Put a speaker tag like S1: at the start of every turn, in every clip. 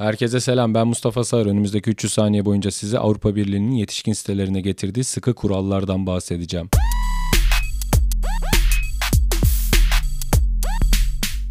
S1: Herkese selam ben Mustafa Sağır. Önümüzdeki 300 saniye boyunca size Avrupa Birliği'nin yetişkin sitelerine getirdiği sıkı kurallardan bahsedeceğim.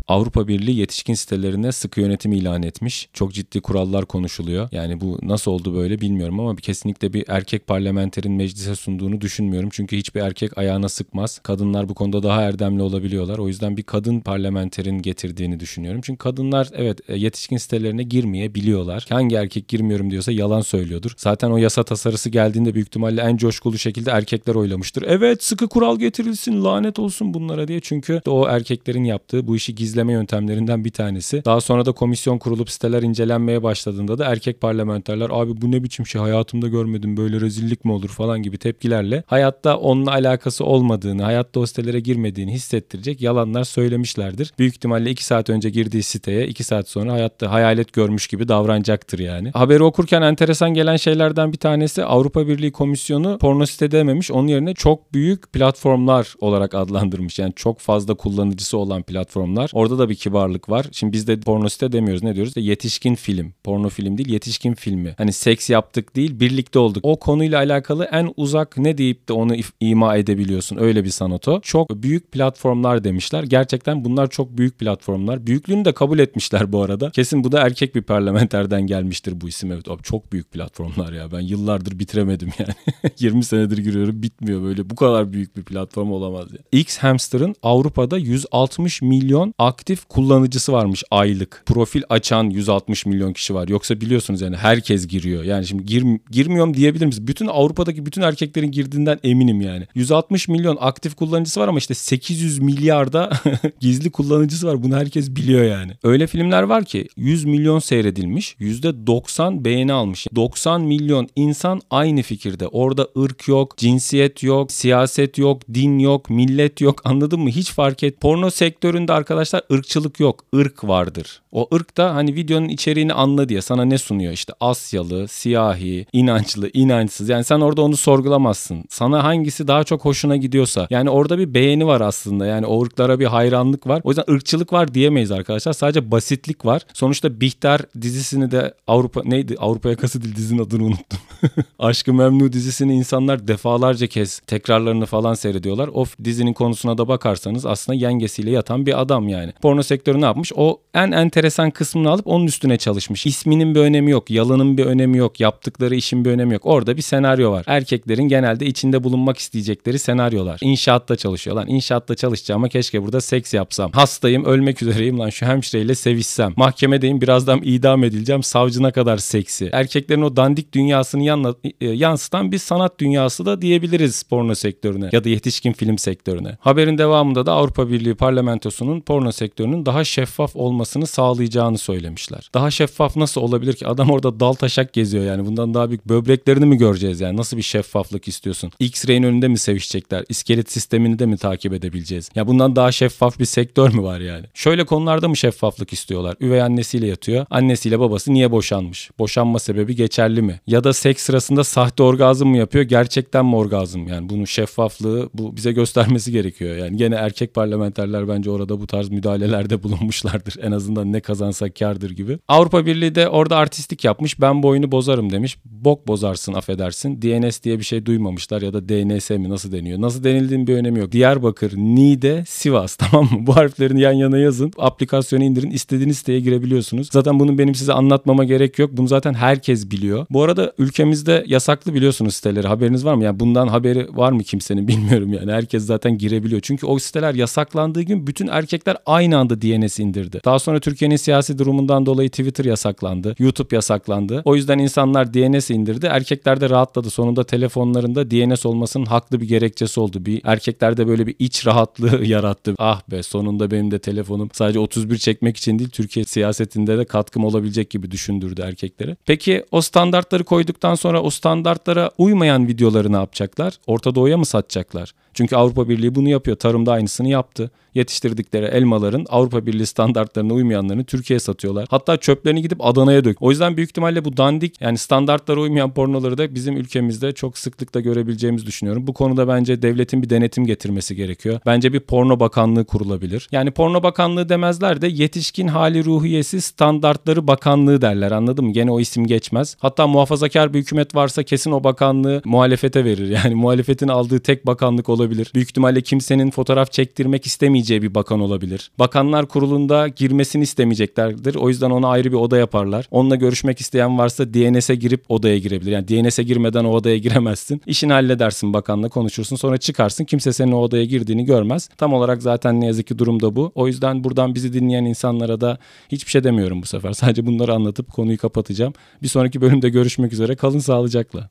S1: Avrupa Birliği yetişkin sitelerine sıkı yönetim ilan etmiş. Çok ciddi kurallar konuşuluyor. Yani bu nasıl oldu böyle bilmiyorum ama kesinlikle bir erkek parlamenterin meclise sunduğunu düşünmüyorum. Çünkü hiçbir erkek ayağına sıkmaz. Kadınlar bu konuda daha erdemli olabiliyorlar. O yüzden bir kadın parlamenterin getirdiğini düşünüyorum. Çünkü kadınlar evet e, yetişkin sitelerine girmeyebiliyorlar. Hangi erkek girmiyorum diyorsa yalan söylüyordur. Zaten o yasa tasarısı geldiğinde büyük ihtimalle en coşkulu şekilde erkekler oylamıştır. Evet sıkı kural getirilsin lanet olsun bunlara diye. Çünkü o erkeklerin yaptığı bu işi gizli izleme yöntemlerinden bir tanesi. Daha sonra da komisyon kurulup siteler incelenmeye başladığında da erkek parlamenterler abi bu ne biçim şey hayatımda görmedim böyle rezillik mi olur falan gibi tepkilerle hayatta onunla alakası olmadığını, hayatta o sitelere girmediğini hissettirecek yalanlar söylemişlerdir. Büyük ihtimalle 2 saat önce girdiği siteye 2 saat sonra hayatta hayalet görmüş gibi davranacaktır yani. Haberi okurken enteresan gelen şeylerden bir tanesi Avrupa Birliği Komisyonu porno site dememiş. Onun yerine çok büyük platformlar olarak adlandırmış. Yani çok fazla kullanıcısı olan platformlar. Orada Orada da bir kibarlık var. Şimdi biz de porno site demiyoruz. Ne diyoruz? De yetişkin film. Porno film değil, yetişkin filmi. Hani seks yaptık değil, birlikte olduk. O konuyla alakalı en uzak ne deyip de onu ima edebiliyorsun. Öyle bir sanat o. Çok büyük platformlar demişler. Gerçekten bunlar çok büyük platformlar. Büyüklüğünü de kabul etmişler bu arada. Kesin bu da erkek bir parlamenterden gelmiştir bu isim. Evet abi çok büyük platformlar ya. Ben yıllardır bitiremedim yani. 20 senedir giriyorum bitmiyor böyle. Bu kadar büyük bir platform olamaz ya. X Hamster'ın Avrupa'da 160 milyon aktif kullanıcısı varmış aylık. Profil açan 160 milyon kişi var. Yoksa biliyorsunuz yani herkes giriyor. Yani şimdi gir, girmiyorum diyebilir miyiz? Bütün Avrupa'daki bütün erkeklerin girdiğinden eminim yani. 160 milyon aktif kullanıcısı var ama işte 800 milyarda gizli kullanıcısı var. Bunu herkes biliyor yani. Öyle filmler var ki 100 milyon seyredilmiş. %90 beğeni almış. 90 milyon insan aynı fikirde. Orada ırk yok, cinsiyet yok, siyaset yok, din yok, millet yok. Anladın mı? Hiç fark et. Porno sektöründe arkadaşlar ırkçılık yok. ırk vardır. O ırk da hani videonun içeriğini anla diye sana ne sunuyor? İşte Asyalı, siyahi, inançlı, inançsız. Yani sen orada onu sorgulamazsın. Sana hangisi daha çok hoşuna gidiyorsa. Yani orada bir beğeni var aslında. Yani o ırklara bir hayranlık var. O yüzden ırkçılık var diyemeyiz arkadaşlar. Sadece basitlik var. Sonuçta Bihter dizisini de Avrupa neydi? Avrupa yakası değil dizinin adını unuttum. Aşkı Memnu dizisini insanlar defalarca kez tekrarlarını falan seyrediyorlar. O dizinin konusuna da bakarsanız aslında yengesiyle yatan bir adam yani. Porno sektörü ne yapmış? O en enteresan kısmını alıp onun üstüne çalışmış. İsminin bir önemi yok, yalanın bir önemi yok, yaptıkları işin bir önemi yok. Orada bir senaryo var. Erkeklerin genelde içinde bulunmak isteyecekleri senaryolar. İnşaatta çalışıyor lan. İnşaatta çalışacağıma keşke burada seks yapsam. Hastayım, ölmek üzereyim lan şu hemşireyle sevişsem. Mahkemedeyim, birazdan idam edileceğim. Savcına kadar seksi. Erkeklerin o dandik dünyasını e, yansıtan bir sanat dünyası da diyebiliriz porno sektörüne ya da yetişkin film sektörüne. Haberin devamında da Avrupa Birliği parlamentosunun porno sektörünün daha şeffaf olmasını sağlayacağını söylemişler. Daha şeffaf nasıl olabilir ki? Adam orada dal taşak geziyor yani. Bundan daha büyük böbreklerini mi göreceğiz yani? Nasıl bir şeffaflık istiyorsun? X-ray'in önünde mi sevişecekler? İskelet sistemini de mi takip edebileceğiz? Ya bundan daha şeffaf bir sektör mü var yani? Şöyle konularda mı şeffaflık istiyorlar? Üvey annesiyle yatıyor. Annesiyle babası niye boşanmış? Boşanma sebebi geçerli mi? Ya da seks sırasında sahte orgazm mı yapıyor? Gerçekten mi orgazm? Yani bunun şeffaflığı bu bize göstermesi gerekiyor. Yani gene erkek parlamenterler bence orada bu tarz müdahalelerde bulunmuşlardır. En azından ne kazansak kardır gibi. Avrupa Birliği de orada artistik yapmış. Ben bu oyunu bozarım demiş. Bok bozarsın affedersin. DNS diye bir şey duymamışlar ya da DNS mi nasıl deniyor? Nasıl denildiğinin bir önemi yok. Diyarbakır, Niğde, Sivas tamam mı? Bu harflerin yan yana yazın. Aplikasyonu indirin. istediğiniz siteye girebiliyorsunuz. Zaten bunun benim size anlatmama gerek yok. Bunu zaten herkes biliyor. Bu arada ülkemizde yasaklı biliyorsunuz siteleri. Haberiniz var mı? Yani bundan haberi var mı kimsenin bilmiyorum yani. Herkes zaten girebiliyor. Çünkü o siteler yasaklandığı gün bütün erkekler aynı anda DNS indirdi. Daha sonra Türkiye'nin siyasi durumundan dolayı Twitter yasaklandı. YouTube yasaklandı. O yüzden insanlar DNS indirdi. Erkekler de rahatladı. Sonunda telefonlarında DNS olmasının haklı bir gerekçesi oldu. Bir erkeklerde böyle bir iç rahatlığı yarattı. Ah be sonunda benim de telefonum sadece 31 çekmek için değil Türkiye siyasetinde de katkım olabilecek gibi düşündürdü erkekleri. Peki o standartları koyduktan sonra o standartlara uymayan videoları ne yapacaklar? Orta Doğu'ya mı satacaklar? Çünkü Avrupa Birliği bunu yapıyor. Tarımda aynısını yaptı. Yetiştirdikleri elmaları pornoların Avrupa Birliği standartlarına uymayanlarını Türkiye'ye satıyorlar. Hatta çöplerini gidip Adana'ya dök. O yüzden büyük ihtimalle bu dandik yani standartlara uymayan pornoları da bizim ülkemizde çok sıklıkla görebileceğimizi düşünüyorum. Bu konuda bence devletin bir denetim getirmesi gerekiyor. Bence bir porno bakanlığı kurulabilir. Yani porno bakanlığı demezler de yetişkin hali ruhiyesi standartları bakanlığı derler anladın mı? Gene o isim geçmez. Hatta muhafazakar bir hükümet varsa kesin o bakanlığı muhalefete verir. Yani muhalefetin aldığı tek bakanlık olabilir. Büyük ihtimalle kimsenin fotoğraf çektirmek istemeyeceği bir bakan olabilir. Bakanlar kurulunda girmesini istemeyeceklerdir. O yüzden ona ayrı bir oda yaparlar. Onunla görüşmek isteyen varsa DNS'e girip odaya girebilir. Yani DNS'e girmeden o odaya giremezsin. İşini halledersin bakanla konuşursun sonra çıkarsın. Kimse senin o odaya girdiğini görmez. Tam olarak zaten ne yazık ki durum da bu. O yüzden buradan bizi dinleyen insanlara da hiçbir şey demiyorum bu sefer. Sadece bunları anlatıp konuyu kapatacağım. Bir sonraki bölümde görüşmek üzere. Kalın sağlıcakla.